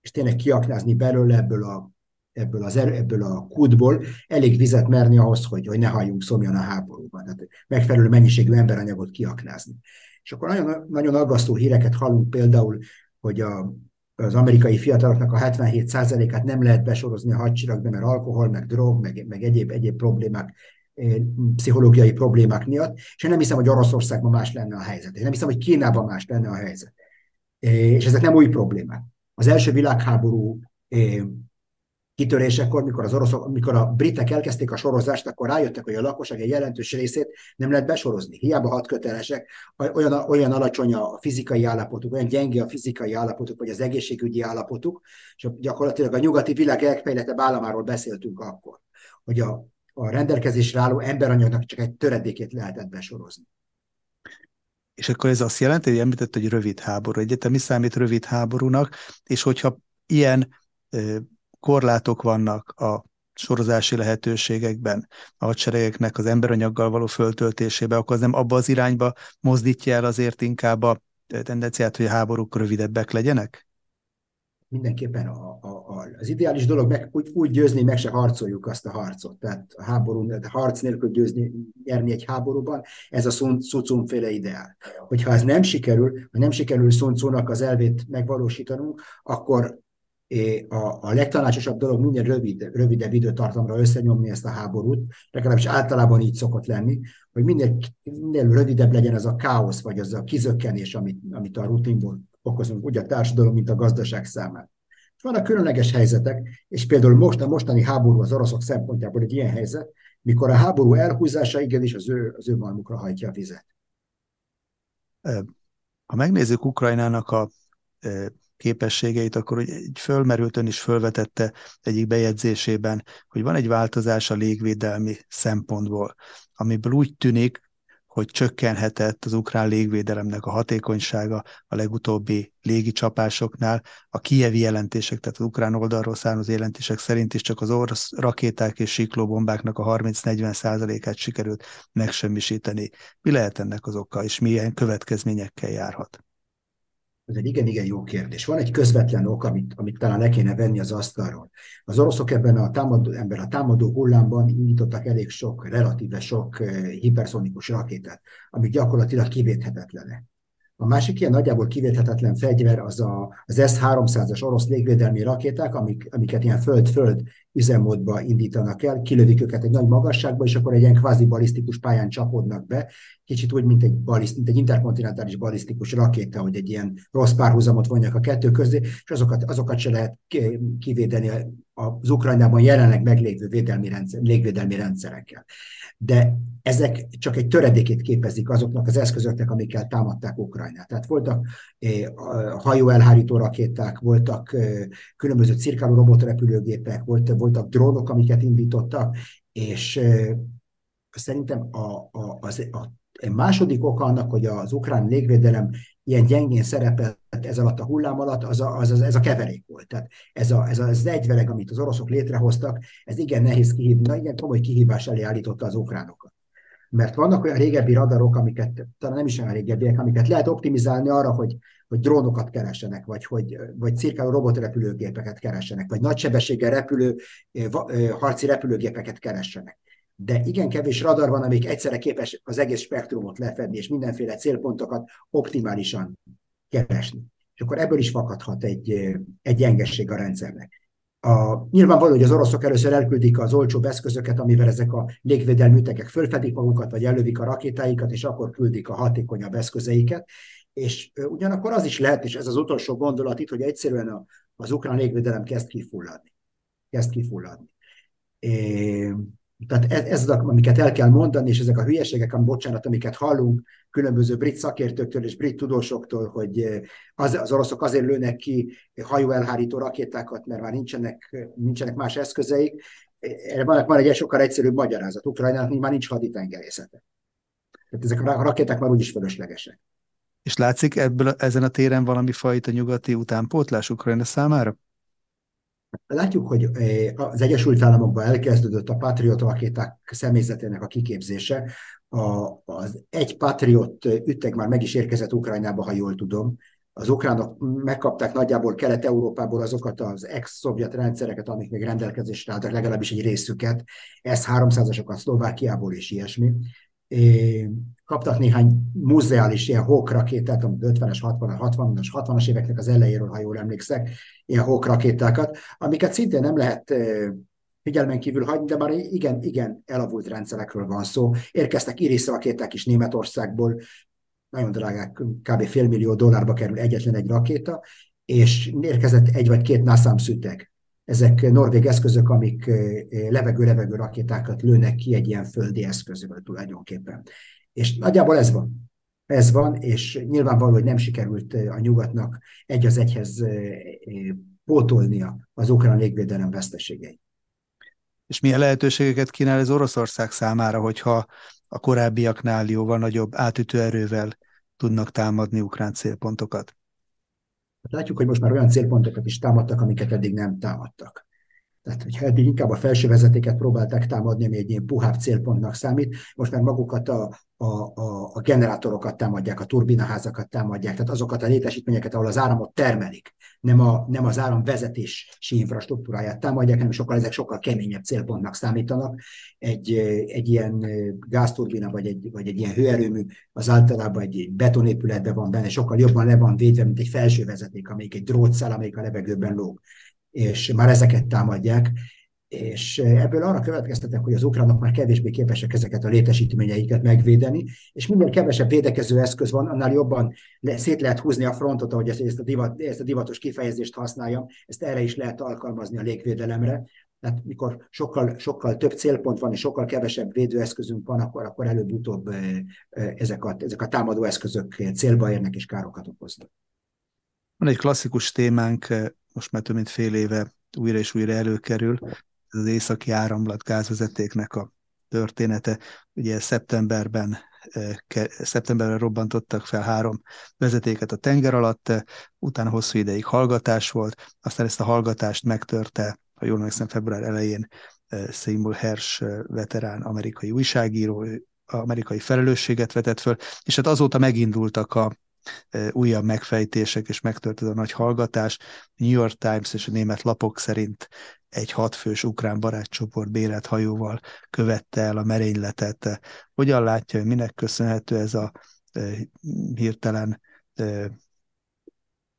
És tényleg kiaknázni belőle ebből a, ebből, az, ebből a kútból elég vizet merni ahhoz, hogy, hogy ne halljunk szomjan a háborúban. Tehát megfelelő mennyiségű emberanyagot kiaknázni. És akkor nagyon, nagyon aggasztó híreket hallunk például, hogy a, az amerikai fiataloknak a 77%-át nem lehet besorozni a hadseregbe, mert alkohol, meg drog, meg, meg egyéb, egyéb problémák, eh, pszichológiai problémák miatt, és én nem hiszem, hogy Oroszországban más lenne a helyzet. Én nem hiszem, hogy Kínában más lenne a helyzet. Eh, és ezek nem új problémák. Az első világháború eh, kitörésekor, mikor, az oroszok, mikor a britek elkezdték a sorozást, akkor rájöttek, hogy a lakosság egy jelentős részét nem lehet besorozni. Hiába hat kötelesek, olyan, olyan alacsony a fizikai állapotuk, olyan gyenge a fizikai állapotuk, vagy az egészségügyi állapotuk, és gyakorlatilag a nyugati világ legfejlettebb államáról beszéltünk akkor, hogy a, a rendelkezésre álló emberanyagnak csak egy töredékét lehetett besorozni. És akkor ez azt jelenti, hogy említett, hogy rövid háború. Egyetem mi számít rövid háborúnak, és hogyha ilyen korlátok vannak a sorozási lehetőségekben, a hadseregeknek az emberanyaggal való föltöltésébe, akkor az nem abba az irányba mozdítja el azért inkább a tendenciát, hogy a háborúk rövidebbek legyenek? Mindenképpen a, a, a, az ideális dolog meg, úgy, úgy győzni, meg se harcoljuk azt a harcot. Tehát a háború, a harc nélkül győzni, nyerni egy háborúban, ez a Sun féle ideál. Hogyha ez nem sikerül, ha nem sikerül Sun az elvét megvalósítanunk, akkor a, a legtanácsosabb dolog minél rövid, rövidebb időtartamra összenyomni ezt a háborút, legalábbis általában így szokott lenni, hogy minél, minél rövidebb legyen az a káosz, vagy az a kizökkenés, amit, amit a rutinból okozunk, úgy a társadalom, mint a gazdaság számára. Vannak különleges helyzetek, és például most a mostani háború az oroszok szempontjából egy ilyen helyzet, mikor a háború elhúzása igenis az ő, az ő malmukra hajtja a vizet. Ha megnézzük Ukrajnának a képességeit, akkor hogy egy fölmerült ön is fölvetette egyik bejegyzésében, hogy van egy változás a légvédelmi szempontból, amiből úgy tűnik, hogy csökkenhetett az ukrán légvédelemnek a hatékonysága a legutóbbi légicsapásoknál. A kievi jelentések, tehát az ukrán oldalról származó jelentések szerint is csak az orosz rakéták és siklóbombáknak a 30-40 százalékát sikerült megsemmisíteni. Mi lehet ennek az oka, és milyen következményekkel járhat? Ez egy igen-igen jó kérdés. Van egy közvetlen ok, amit, amit talán le kéne venni az asztalról. Az oroszok ebben a támadó, ebben a támadó hullámban indítottak elég sok, relatíve sok eh, hiperszonikus rakétát, amik gyakorlatilag kivéthetetlenek. A másik ilyen nagyjából kivéthetetlen fegyver az a, az S-300-as orosz légvédelmi rakéták, amik, amiket ilyen föld-föld üzemmódba indítanak el, kilövik őket egy nagy magasságba, és akkor egy ilyen kvázi balisztikus pályán csapodnak be, kicsit úgy, mint egy, baliszt, mint egy interkontinentális balisztikus rakéta, hogy egy ilyen rossz párhuzamot vonjak a kettő közé, és azokat, azokat se lehet kivédeni az Ukrajnában jelenleg meglévő védelmi rendszer, légvédelmi rendszerekkel. De ezek csak egy töredékét képezik azoknak az eszközöknek, amikkel támadták Ukrajnát. Tehát voltak eh, hajóelhárító rakéták, voltak eh, különböző cirkáló robotrepülőgépek, volt, voltak drónok, amiket indítottak, és szerintem a, a, az, a második oka annak, hogy az ukrán légvédelem ilyen gyengén szerepelt ez alatt a hullám alatt, az a, az, az, ez a keverék volt. Tehát ez, a, ez az egyveleg, amit az oroszok létrehoztak, ez igen nehéz kihívni, igen komoly kihívás elé állította az ukránokat. Mert vannak olyan régebbi radarok, amiket, talán nem is olyan régebbiek, amiket lehet optimizálni arra, hogy, hogy drónokat keresenek, vagy, hogy, vagy cirkáló robotrepülőgépeket keresenek, vagy nagysebességgel repülő, harci repülőgépeket keressenek de igen kevés radar van, amik egyszerre képes az egész spektrumot lefedni, és mindenféle célpontokat optimálisan keresni. És akkor ebből is fakadhat egy, egy gyengesség a rendszernek. A, nyilvánvaló, hogy az oroszok először elküldik az olcsóbb eszközöket, amivel ezek a légvédelmi ütegek fölfedik magukat, vagy elővik a rakétáikat, és akkor küldik a hatékonyabb eszközeiket. És ugyanakkor az is lehet, és ez az utolsó gondolat itt, hogy egyszerűen az ukrán légvédelem kezd kifulladni. Kezd kifulladni. É, tehát ez, ez amiket el kell mondani, és ezek a hülyeségek, ami bocsánat, amiket hallunk különböző brit szakértőktől és brit tudósoktól, hogy eh, az, az oroszok azért lőnek ki hajóelhárító rakétákat, mert már nincsenek, nincsenek más eszközeik. Erre van, van egy sokkal egyszerűbb magyarázat. Ukrajnának már nincs haditengerészete. Tehát ezek a rakéták már úgyis fölöslegesek. És látszik ebből, ezen a téren valami fajta nyugati utánpótlás Ukrajna számára? Látjuk, hogy eh, az Egyesült Államokban elkezdődött a Patriot rakéták személyzetének a kiképzése. A, az egy Patriot ütteg már meg is érkezett Ukrajnába, ha jól tudom. Az ukránok megkapták nagyjából Kelet-Európából azokat az ex-szovjet rendszereket, amik még rendelkezésre álltak, legalábbis egy részüket, S-300-asokat Szlovákiából és ilyesmi kaptak néhány muzeális ilyen Hawk rakétát, amit 50-es, 60-as, 60-as, 60-as éveknek az elejéről, ha jól emlékszek, ilyen Hawk rakétákat, amiket szintén nem lehet figyelmen kívül hagyni, de már igen, igen elavult rendszerekről van szó. Érkeztek Iris rakéták is Németországból, nagyon drágák, kb. félmillió dollárba kerül egyetlen egy rakéta, és érkezett egy vagy két nászám szüteg ezek norvég eszközök, amik levegő-levegő rakétákat lőnek ki egy ilyen földi eszközből tulajdonképpen. És nagyjából ez van. Ez van, és nyilvánvaló, hogy nem sikerült a nyugatnak egy az egyhez pótolnia az ukrán légvédelem veszteségeit. És milyen lehetőségeket kínál ez Oroszország számára, hogyha a korábbiaknál jóval nagyobb átütő erővel tudnak támadni ukrán célpontokat? Látjuk, hogy most már olyan célpontokat is támadtak, amiket eddig nem támadtak. Tehát, hogyha eddig inkább a felső vezetéket próbálták támadni, ami egy ilyen puhább célpontnak számít, most már magukat a, a, a, a generátorokat támadják, a turbinaházakat támadják, tehát azokat a létesítményeket, ahol az áramot termelik, nem, a, nem az áramvezetési infrastruktúráját támadják, hanem sokkal, ezek sokkal keményebb célpontnak számítanak. Egy, egy ilyen gázturbina vagy egy, vagy egy ilyen hőerőmű az általában egy, egy betonépületben van benne, sokkal jobban le van védve, mint egy felső vezeték, amelyik egy drótszál, amelyik a levegőben lóg és már ezeket támadják, és ebből arra következtetek, hogy az ukránok már kevésbé képesek ezeket a létesítményeiket megvédeni, és minél kevesebb védekező eszköz van, annál jobban le, szét lehet húzni a frontot, ahogy ezt, ezt, a divat, ezt a divatos kifejezést használjam, ezt erre is lehet alkalmazni a légvédelemre. Tehát mikor sokkal, sokkal több célpont van, és sokkal kevesebb védőeszközünk van, akkor, akkor előbb-utóbb ezek a, ezek a támadó eszközök célba érnek és károkat okoznak. Van egy klasszikus témánk, most már több mint fél éve újra és újra előkerül, ez az északi áramlat gázvezetéknek a története. Ugye szeptemberben szeptemberben robbantottak fel három vezetéket a tenger alatt, utána hosszú ideig hallgatás volt, aztán ezt a hallgatást megtörte, ha jól emlékszem, február elején Seymour Hersh veterán amerikai újságíró, amerikai felelősséget vetett föl, és hát azóta megindultak a újabb megfejtések, és megtört ez a nagy hallgatás. New York Times és a német lapok szerint egy hatfős ukrán barátcsoport bérelt hajóval követte el a merényletet. Hogyan látja, hogy minek köszönhető ez a hirtelen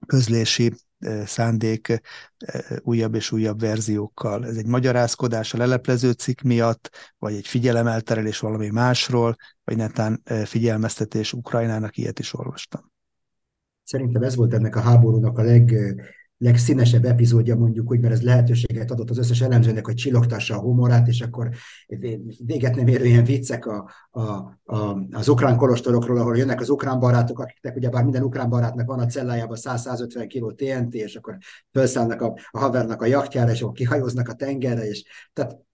közlési szándék újabb és újabb verziókkal. Ez egy magyarázkodás a leleplező cikk miatt, vagy egy figyelemelterelés valami másról, vagy netán figyelmeztetés Ukrajnának, ilyet is olvastam. Szerintem ez volt ennek a háborúnak a leg, legszínesebb epizódja, mondjuk úgy, mert ez lehetőséget adott az összes elemzőnek, hogy csillogtassa a humorát, és akkor véget nem érő ilyen viccek a, a, a, az ukrán kolostorokról, ahol jönnek az ukrán barátok, akiknek ugyebár minden ukrán barátnak van a cellájában 100-150 kg TNT, és akkor felszállnak a, a havernak a jachtjára, és akkor kihajóznak a tengerre, és tehát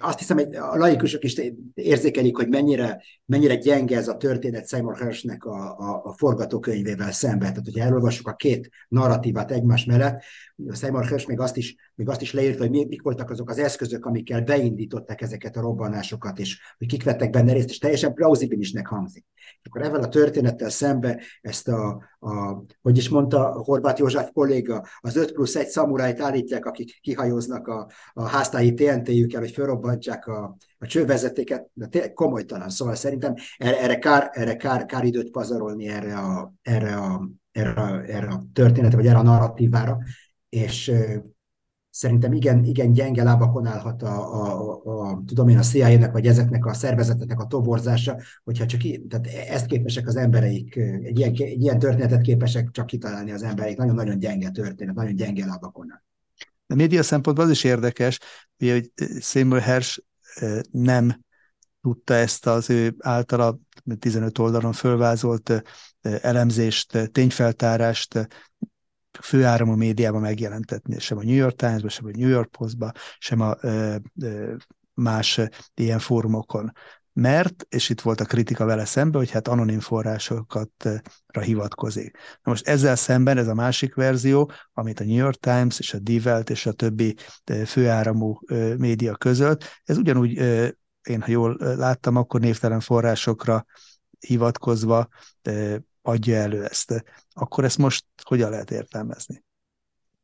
azt hiszem, hogy a laikusok is érzékelik, hogy mennyire, mennyire gyenge ez a történet Seymour Hershnek a, a, a forgatókönyvével szemben. Tehát, hogyha elolvassuk a két narratívát egymás mellett, a Seymour Hersh még azt is még azt is leírta, hogy mik voltak azok az eszközök, amikkel beindították ezeket a robbanásokat, és hogy kik vettek benne részt, és teljesen plauzibilisnek hangzik. És akkor ezzel a történettel szembe ezt a, a, hogy is mondta Horváth József kolléga, az 5 plusz 1 szamurájt állítják, akik kihajóznak a, a háztáji TNT-jükkel, hogy felrobbantsák a, a csővezetéket, de tényleg komolytalan. Szóval szerintem erre, erre, kár, erre kár, kár időt pazarolni erre a, erre a, erre a, erre a történetre, vagy erre a narratívára, és szerintem igen, igen gyenge lábakon állhat a, a, a, tudom én, a CIA-nek, vagy ezeknek a szervezeteknek a toborzása, hogyha csak tehát ezt képesek az embereik, egy ilyen, egy ilyen történetet képesek csak kitalálni az embereik. Nagyon-nagyon gyenge történet, nagyon gyenge lábakon áll. A média szempontból az is érdekes, hogy Seymour Hersh nem tudta ezt az ő általa 15 oldalon fölvázolt elemzést, tényfeltárást főáramú médiában megjelentetni, sem a New York Times-ba, sem a New York Post-ba, sem a ö, ö, más ilyen fórumokon. Mert, és itt volt a kritika vele szembe, hogy hát anonim forrásokatra hivatkozik. Na most ezzel szemben ez a másik verzió, amit a New York Times és a Die Welt és a többi főáramú média között, ez ugyanúgy, én ha jól láttam, akkor névtelen forrásokra hivatkozva adja elő ezt. Akkor ezt most hogyan lehet értelmezni?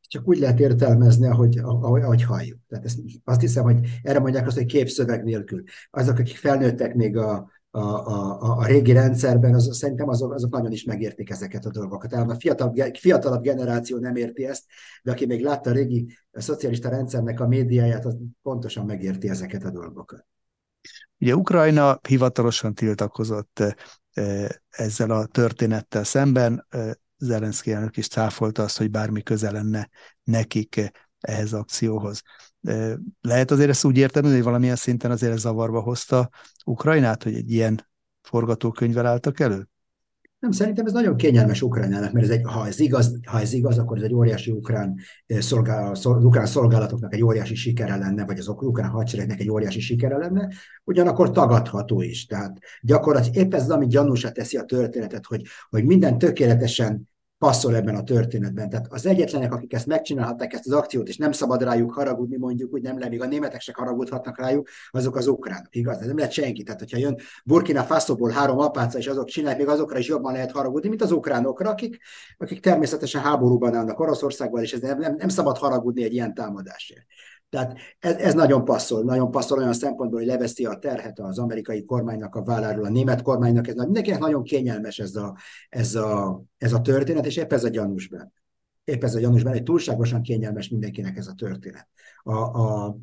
Csak úgy lehet értelmezni, ahogy, ahogy, ahogy halljuk. Tehát ezt, azt hiszem, hogy erre mondják azt, hogy képszöveg nélkül. Azok, akik felnőttek még a, a, a, a régi rendszerben, az, szerintem azok, azok nagyon is megértik ezeket a dolgokat. Tehát a fiatal, fiatalabb generáció nem érti ezt, de aki még látta a régi a szocialista rendszernek a médiáját, az pontosan megérti ezeket a dolgokat. Ugye Ukrajna hivatalosan tiltakozott ezzel a történettel szemben. Zelenszky elnök is cáfolta azt, hogy bármi köze lenne nekik ehhez akcióhoz. Lehet azért ezt úgy érteni, hogy valamilyen szinten azért zavarba hozta Ukrajnát, hogy egy ilyen forgatókönyvvel álltak elő? Nem, szerintem ez nagyon kényelmes Ukrajnának, mert ez egy, ha, ez igaz, ha ez igaz, akkor ez egy óriási ukrán, szolgál, szol, ukrán szolgálatoknak egy óriási sikere lenne, vagy az ukrán hadseregnek egy óriási sikere lenne, ugyanakkor tagadható is. Tehát gyakorlatilag épp ez az, ami gyanúsá teszi a történetet, hogy, hogy minden tökéletesen passzol ebben a történetben. Tehát az egyetlenek, akik ezt megcsinálhatták, ezt az akciót, és nem szabad rájuk haragudni, mondjuk úgy nem lehet, még a németek se haragudhatnak rájuk, azok az ukránok, igaz? Ez nem lehet senki. Tehát, hogyha jön Burkina Fasoból három apáca, és azok csinálják, még azokra is jobban lehet haragudni, mint az ukránokra, akik, akik természetesen háborúban állnak Oroszországban, és ez nem, nem, nem szabad haragudni egy ilyen támadásért. Tehát ez, ez nagyon passzol, nagyon passzol olyan szempontból, hogy leveszi a terhet az amerikai kormánynak a válláról, a német kormánynak, ez mindenkinek nagyon kényelmes ez a, ez a, ez a történet, és épp ez a gyanús benne. Épp ez a gyanús benne, hogy túlságosan kényelmes mindenkinek ez a történet. A, a,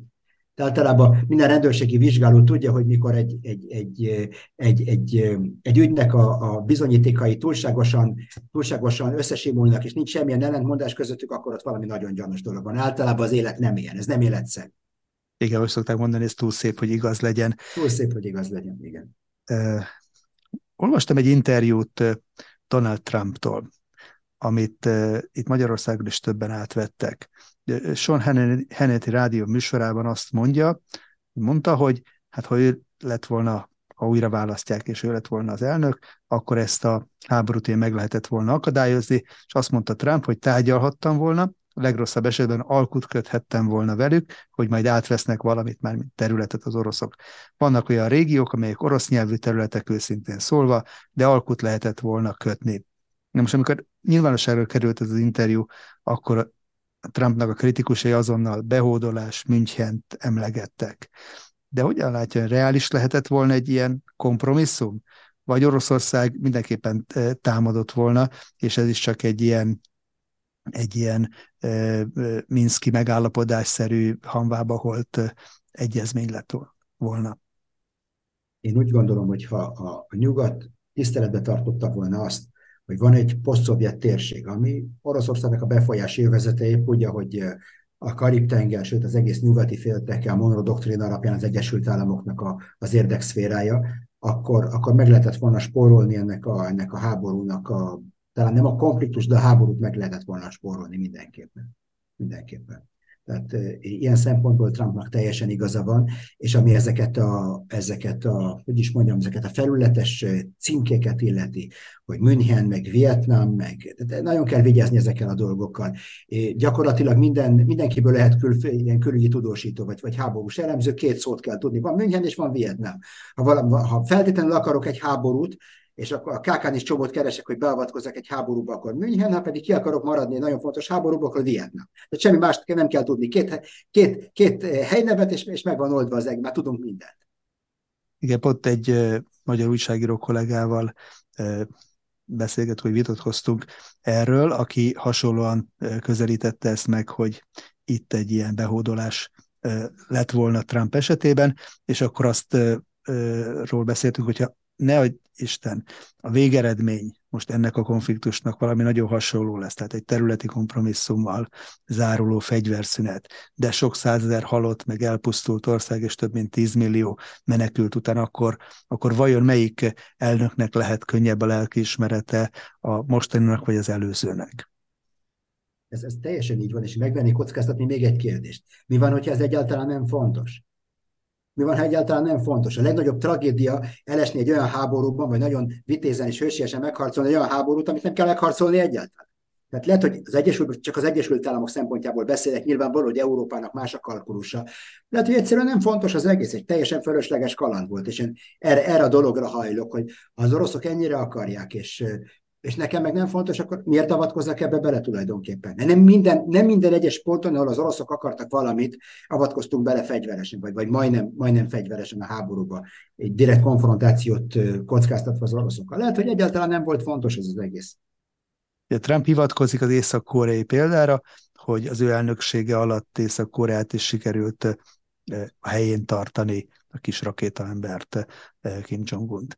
de általában minden rendőrségi vizsgáló tudja, hogy mikor egy, egy, egy, egy, egy, egy ügynek a, a bizonyítékai túlságosan, túlságosan összesimulnak, és nincs semmilyen ellentmondás közöttük, akkor ott valami nagyon gyanús dolog van. Általában az élet nem ilyen, ez nem életszerű. Igen, azt szokták mondani, ez túl szép, hogy igaz legyen. Túl szép, hogy igaz legyen, igen. Uh, olvastam egy interjút Donald Trumptól, amit uh, itt Magyarországon is többen átvettek. Sean Hannity rádió műsorában azt mondja, mondta, hogy hát ha ő lett volna, ha újra választják, és ő lett volna az elnök, akkor ezt a háborút én meg lehetett volna akadályozni, és azt mondta Trump, hogy tárgyalhattam volna, a legrosszabb esetben alkut köthettem volna velük, hogy majd átvesznek valamit, már mint területet az oroszok. Vannak olyan régiók, amelyek orosz nyelvű területek őszintén szólva, de alkut lehetett volna kötni. Na most, amikor nyilvánosságra került ez az interjú, akkor Trumpnak a kritikusai azonnal behódolás, Münchent emlegettek. De hogyan látja, reális lehetett volna egy ilyen kompromisszum? Vagy Oroszország mindenképpen e, támadott volna, és ez is csak egy ilyen egy ilyen e, e, Minszki megállapodásszerű hanvába holt e, egyezmény lett volna. Én úgy gondolom, hogy ha a nyugat tiszteletbe tartotta volna azt, hogy van egy posztszovjet térség, ami Oroszországnak a befolyási jövezete épp úgy, ahogy a Karib-tenger, sőt az egész nyugati félteke, a Monroe doktrin alapján az Egyesült Államoknak a, az érdekszférája, akkor, akkor meg lehetett volna spórolni ennek a, ennek a háborúnak a, talán nem a konfliktus, de a háborút meg lehetett volna spórolni mindenképpen. Mindenképpen. Tehát ilyen szempontból Trumpnak teljesen igaza van, és ami ezeket a, ezeket a, hogy is mondjam, ezeket a felületes címkéket illeti, hogy München, meg Vietnám, meg tehát nagyon kell vigyázni ezekkel a dolgokkal. Gyakorlatilag minden, mindenkiből lehet kül, ilyen külügyi tudósító, vagy, vagy háborús elemző, két szót kell tudni. Van München és van Vietnám. Ha, valami, ha feltétlenül akarok egy háborút, és akkor a kákán is csomót keresek, hogy beavatkozzak egy háborúba, akkor München, ha pedig ki akarok maradni egy nagyon fontos háborúba, akkor Vietnam. Tehát semmi mást nem kell tudni. Két, két, két helynevet, és, és meg van oldva az egész, már tudunk mindent. Igen, pont egy uh, magyar újságíró kollégával uh, beszélget, hogy vitatkoztunk erről, aki hasonlóan közelítette ezt meg, hogy itt egy ilyen behódolás lett volna Trump esetében, és akkor azt ról beszéltünk, hogyha ne hogy Isten, a végeredmény most ennek a konfliktusnak valami nagyon hasonló lesz, tehát egy területi kompromisszummal záruló fegyverszünet, de sok százezer halott, meg elpusztult ország, és több mint 10 millió menekült után, akkor, akkor vajon melyik elnöknek lehet könnyebb a lelkiismerete a mostaninak vagy az előzőnek? Ez, ez teljesen így van, és megvenni kockáztatni még egy kérdést. Mi van, hogyha ez egyáltalán nem fontos? Mi van, ha egyáltalán nem fontos. A legnagyobb tragédia elesni egy olyan háborúban, vagy nagyon vitézen és hősiesen megharcolni egy olyan háborút, amit nem kell megharcolni egyáltalán. Tehát lehet, hogy az Egyesült, csak az Egyesült Államok szempontjából beszélek, nyilvánvaló, hogy Európának más a kalkulusa. Lehet, hogy egyszerűen nem fontos az egész, egy teljesen fölösleges kaland volt, és én erre, erre a dologra hajlok, hogy az oroszok ennyire akarják, és és nekem meg nem fontos, akkor miért avatkozzak ebbe bele tulajdonképpen? Nem minden, nem minden egyes ponton, ahol az oroszok akartak valamit, avatkoztunk bele fegyveresen, vagy, vagy majdnem, majdnem fegyveresen a háborúba, egy direkt konfrontációt kockáztatva az oroszokkal. Lehet, hogy egyáltalán nem volt fontos ez az egész. Trump hivatkozik az észak-koreai példára, hogy az ő elnöksége alatt Észak-Koreát is sikerült a helyén tartani a kis rakétaembert, Kim Jong-unt.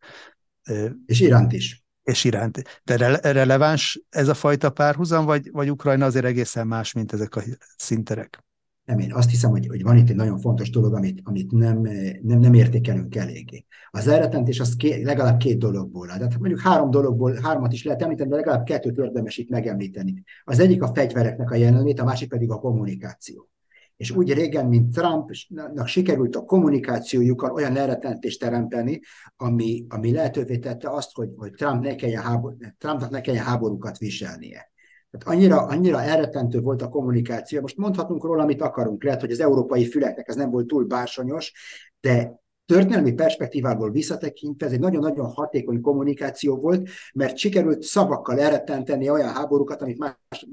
És Iránt is és iránt. De re- releváns ez a fajta párhuzam, vagy, vagy Ukrajna azért egészen más, mint ezek a szinterek? Nem, én azt hiszem, hogy, hogy van itt egy nagyon fontos dolog, amit, amit nem, nem, nem értékelünk eléggé. Az elretentés az ké, legalább két dologból áll. Tehát mondjuk három dologból, hármat is lehet említeni, de legalább kettőt érdemes itt megemlíteni. Az egyik a fegyvereknek a jelenlét, a másik pedig a kommunikáció és úgy régen, mint Trumpnak sikerült a kommunikációjukkal olyan elretentést teremteni, ami, ami lehetővé tette azt, hogy, hogy Trump ne kelljen hábor, Trumpnak ne kelljen háborúkat viselnie. Tehát annyira, annyira elrettentő volt a kommunikáció. Most mondhatunk róla, amit akarunk. Lehet, hogy az európai füleknek ez nem volt túl bársonyos, de történelmi perspektívából visszatekintve ez egy nagyon-nagyon hatékony kommunikáció volt, mert sikerült szavakkal elrettenteni olyan háborúkat, amit más,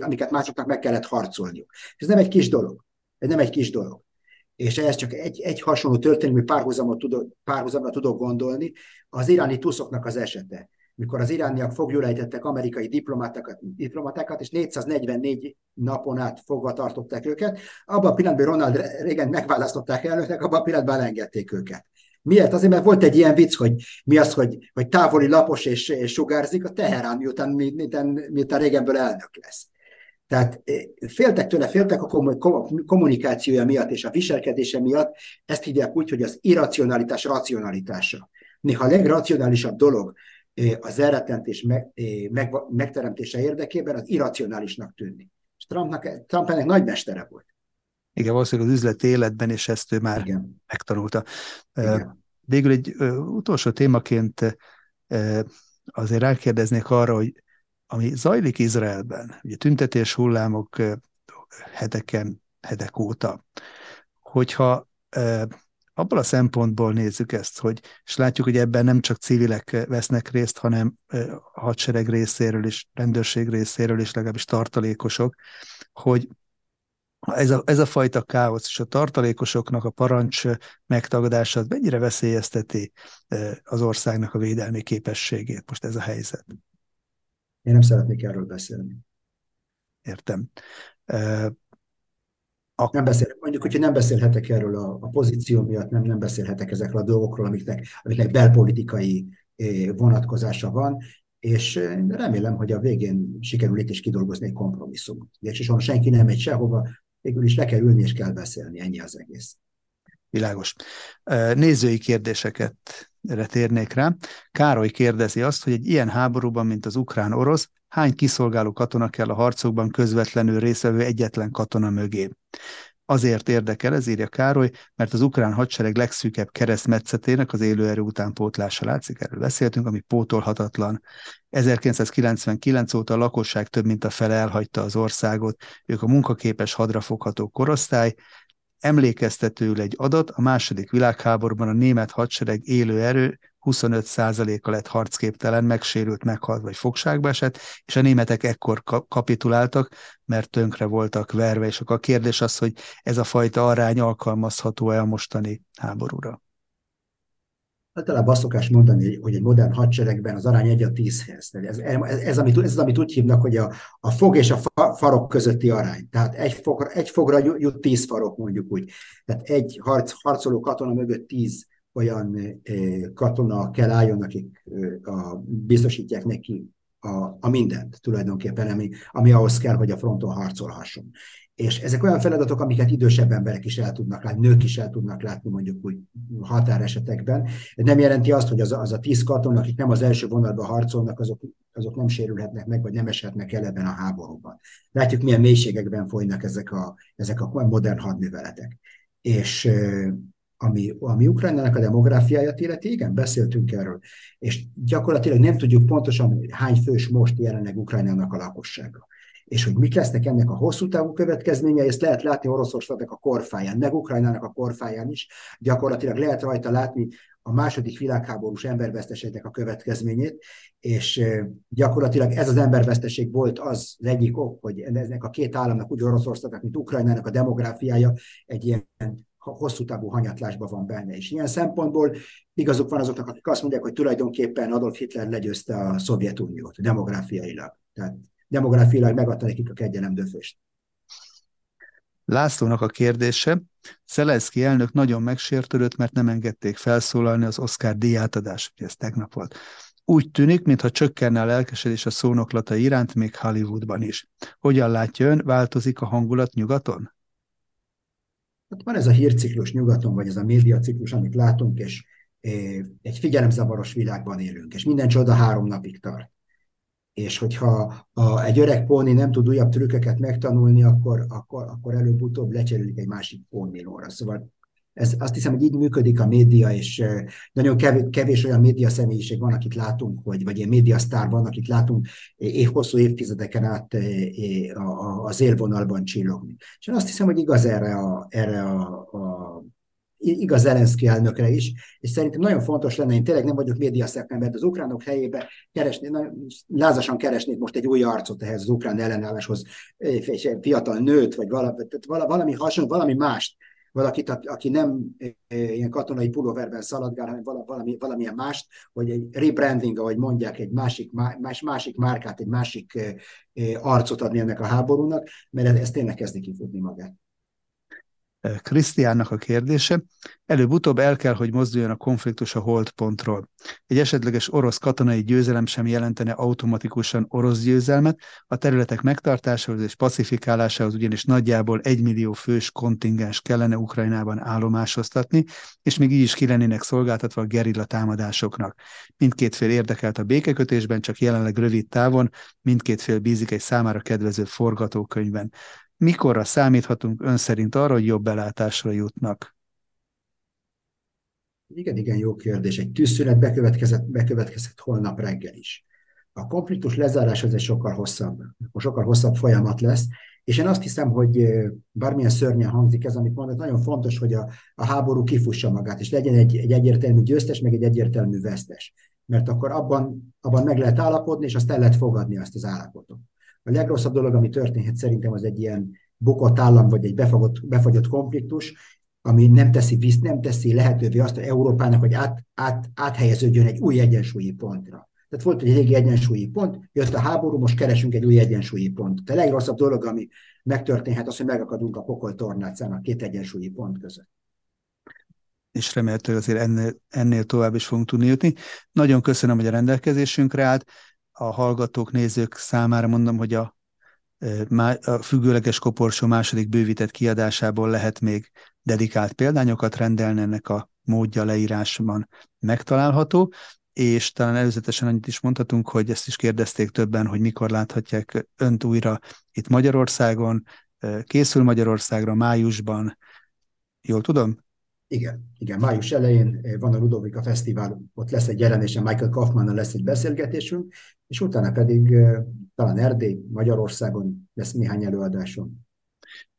amiket másoknak meg kellett harcolniuk. Ez nem egy kis dolog. Ez nem egy kis dolog. És ehhez csak egy, egy hasonló történelmi párhuzamot tudok, párhuzamra tudok gondolni, az iráni tuszoknak az esete. Mikor az irániak foglyulejtettek amerikai diplomatákat, diplomatákat, és 444 napon át fogva tartották őket, abban a pillanatban Ronald Reagan megválasztották elnöknek, abban a pillanatban elengedték őket. Miért? Azért, mert volt egy ilyen vicc, hogy mi az, hogy, hogy távoli lapos és, és sugárzik a Teherán, miután, miután, miután Reaganből elnök lesz. Tehát eh, féltek tőle, féltek a kommunikációja miatt és a viselkedése miatt, ezt hívják úgy, hogy az irracionalitás racionalitása. Néha a legracionálisabb dolog eh, az elretentés meg, eh, meg, megteremtése érdekében az irracionálisnak tűnni. És Trumpnak, Trump ennek nagy mestere volt. Igen, valószínűleg az üzleti életben, és ezt ő már Igen. megtanulta. Igen. Végül egy utolsó témaként azért rákérdeznék arra, hogy ami zajlik Izraelben, ugye tüntetés hullámok heteken, hetek óta, hogyha abból a szempontból nézzük ezt, hogy, és látjuk, hogy ebben nem csak civilek vesznek részt, hanem hadsereg részéről is, rendőrség részéről is, legalábbis tartalékosok, hogy ez a, ez a fajta káosz és a tartalékosoknak a parancs megtagadása mennyire veszélyezteti az országnak a védelmi képességét most ez a helyzet? Én nem szeretnék erről beszélni. Értem. A... Nem beszél, mondjuk, hogyha nem beszélhetek erről a, a pozíció miatt, nem, nem beszélhetek ezekről a dolgokról, amiknek, amiknek belpolitikai vonatkozása van, és remélem, hogy a végén sikerül itt is kidolgozni egy kompromisszumot. És senki nem megy sehova, végül is le kell ülni és kell beszélni, ennyi az egész. Világos. Nézői kérdéseket térnék rá. Károly kérdezi azt, hogy egy ilyen háborúban, mint az ukrán-orosz, hány kiszolgáló katona kell a harcokban közvetlenül részvevő egyetlen katona mögé. Azért érdekel, ez írja Károly, mert az ukrán hadsereg legszűkebb keresztmetszetének az élőerő utánpótlása látszik, erről beszéltünk, ami pótolhatatlan. 1999 óta a lakosság több mint a fele elhagyta az országot, ők a munkaképes hadrafogható korosztály, Emlékeztetőül egy adat, a második világháborúban a német hadsereg élő erő 25%-a lett harcképtelen, megsérült, meghalt vagy fogságba esett, és a németek ekkor kapituláltak, mert tönkre voltak verve, és akkor a kérdés az, hogy ez a fajta arány alkalmazható-e a mostani háborúra. Általában azt szokás mondani, hogy egy modern hadseregben az arány egy a tízhez. Ez, ez, ez, amit, ez, amit úgy hívnak, hogy a, a fog és a farok közötti arány. Tehát egy, fog, egy fogra jut tíz farok, mondjuk úgy. Tehát egy harc, harcoló katona mögött tíz olyan katona kell álljon, akik a, biztosítják neki a, a mindent tulajdonképpen, ami, ami ahhoz kell, hogy a fronton harcolhasson. És ezek olyan feladatok, amiket idősebb emberek is el tudnak látni, nők is el tudnak látni mondjuk úgy határesetekben. Nem jelenti azt, hogy az, az a tíz katona, akik nem az első vonalban harcolnak, azok, azok nem sérülhetnek meg, vagy nem eshetnek el ebben a háborúban. Látjuk, milyen mélységekben folynak ezek a, ezek a modern hadműveletek. És ami, ami Ukrajnának a demográfiáját illeti, igen, beszéltünk erről, és gyakorlatilag nem tudjuk pontosan, hány fős most jelenleg Ukrajnának a lakossága. És hogy mik lesznek ennek a hosszú távú következményei, ezt lehet látni Oroszországnak a korfáján, meg Ukrajnának a korfáján is. Gyakorlatilag lehet rajta látni a második világháborús emberveszteségnek a következményét, és gyakorlatilag ez az emberveszteség volt az, az egyik ok, hogy ennek a két államnak, úgy Oroszországnak, mint Ukrajnának a demográfiája egy ilyen hosszú távú hanyatlásban van benne. És ilyen szempontból igazuk van azoknak, akik azt mondják, hogy tulajdonképpen Adolf Hitler legyőzte a Szovjetuniót demográfiailag. Tehát demográfiailag megadta nekik a kegyenem döfést. Lászlónak a kérdése. Szelenszky elnök nagyon megsértődött, mert nem engedték felszólalni az Oscar díjátadás, ez tegnap volt. Úgy tűnik, mintha csökkenne a lelkesedés a szónoklata iránt, még Hollywoodban is. Hogyan látja ön, változik a hangulat nyugaton? Hát van ez a hírciklus nyugaton, vagy ez a médiaciklus, amit látunk, és eh, egy figyelemzavaros világban élünk, és minden csoda három napig tart. És hogyha a, egy öreg póni nem tud újabb trükköket megtanulni, akkor, akkor, akkor előbb-utóbb lecserélik egy másik pónmilóra. Szóval ez, azt hiszem, hogy így működik a média, és nagyon kevés, kevés olyan média személyiség van, akit látunk, hogy, vagy ilyen média sztár van, akit látunk év, hosszú évtizedeken át az élvonalban csillogni. És én azt hiszem, hogy igaz erre a, erre a, a igaz Zelenszky elnökre is, és szerintem nagyon fontos lenne, én tényleg nem vagyok média szakember, az ukránok helyébe keresni, lázasan keresnék most egy új arcot ehhez az ukrán ellenálláshoz, egy fiatal nőt, vagy valami, valami hasonló, valami mást, valakit, aki nem ilyen katonai pulóverben szaladgál, hanem valami, valamilyen mást, hogy egy rebranding, ahogy mondják, egy másik, más, másik márkát, egy másik arcot adni ennek a háborúnak, mert ez tényleg kezdi kifutni magát. Krisztiánnak a kérdése. Előbb-utóbb el kell, hogy mozduljon a konfliktus a holdpontról. Egy esetleges orosz katonai győzelem sem jelentene automatikusan orosz győzelmet, a területek megtartásához és pacifikálásához ugyanis nagyjából egy millió fős kontingens kellene Ukrajnában állomásoztatni, és még így is ki lennének szolgáltatva a gerilla támadásoknak. Mindkét fél érdekelt a békekötésben, csak jelenleg rövid távon mindkét fél bízik egy számára kedvező forgatókönyvben. Mikorra számíthatunk ön szerint arra, hogy jobb belátásra jutnak? Igen, igen, jó kérdés. Egy tűzszünet bekövetkezett, bekövetkezett holnap reggel is. A konfliktus lezárás az egy sokkal hosszabb, sokkal hosszabb folyamat lesz, és én azt hiszem, hogy bármilyen szörnyen hangzik ez, amit mondott, nagyon fontos, hogy a, a háború kifussa magát, és legyen egy, egy egyértelmű győztes, meg egy egyértelmű vesztes. Mert akkor abban, abban meg lehet állapodni, és azt el lehet fogadni azt az állapotot. A legrosszabb dolog, ami történhet szerintem, az egy ilyen bukott állam, vagy egy befogott, befagyott konfliktus, ami nem teszi, visz, nem teszi lehetővé azt, hogy Európának, hogy át, át, áthelyeződjön egy új egyensúlyi pontra. Tehát volt egy régi egyensúlyi pont, jött a háború, most keresünk egy új egyensúlyi pontot. A legrosszabb dolog, ami megtörténhet, az, hogy megakadunk a pokol tornácán a két egyensúlyi pont között és remélhetőleg azért ennél, ennél tovább is fogunk tudni jutni. Nagyon köszönöm, hogy a rendelkezésünkre állt a hallgatók, nézők számára mondom, hogy a, a függőleges koporsó második bővített kiadásából lehet még dedikált példányokat rendelni ennek a módja leírásban megtalálható, és talán előzetesen annyit is mondhatunk, hogy ezt is kérdezték többen, hogy mikor láthatják önt újra itt Magyarországon, készül Magyarországra májusban, jól tudom? Igen, igen, május elején van a Ludovika Fesztivál, ott lesz egy jelenése, Michael Kaufmannal lesz egy beszélgetésünk, és utána pedig talán Erdély, Magyarországon lesz néhány előadásom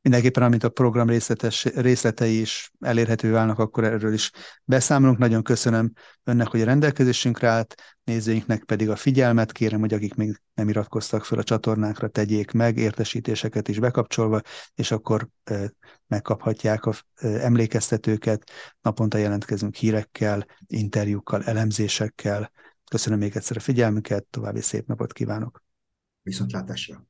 mindenképpen, amint a program részletes, részletei is elérhető válnak, akkor erről is beszámolunk. Nagyon köszönöm önnek, hogy a rendelkezésünkre állt, nézőinknek pedig a figyelmet. Kérem, hogy akik még nem iratkoztak fel a csatornákra, tegyék meg, értesítéseket is bekapcsolva, és akkor megkaphatják a emlékeztetőket. Naponta jelentkezünk hírekkel, interjúkkal, elemzésekkel. Köszönöm még egyszer a figyelmüket, további szép napot kívánok! Viszontlátásra!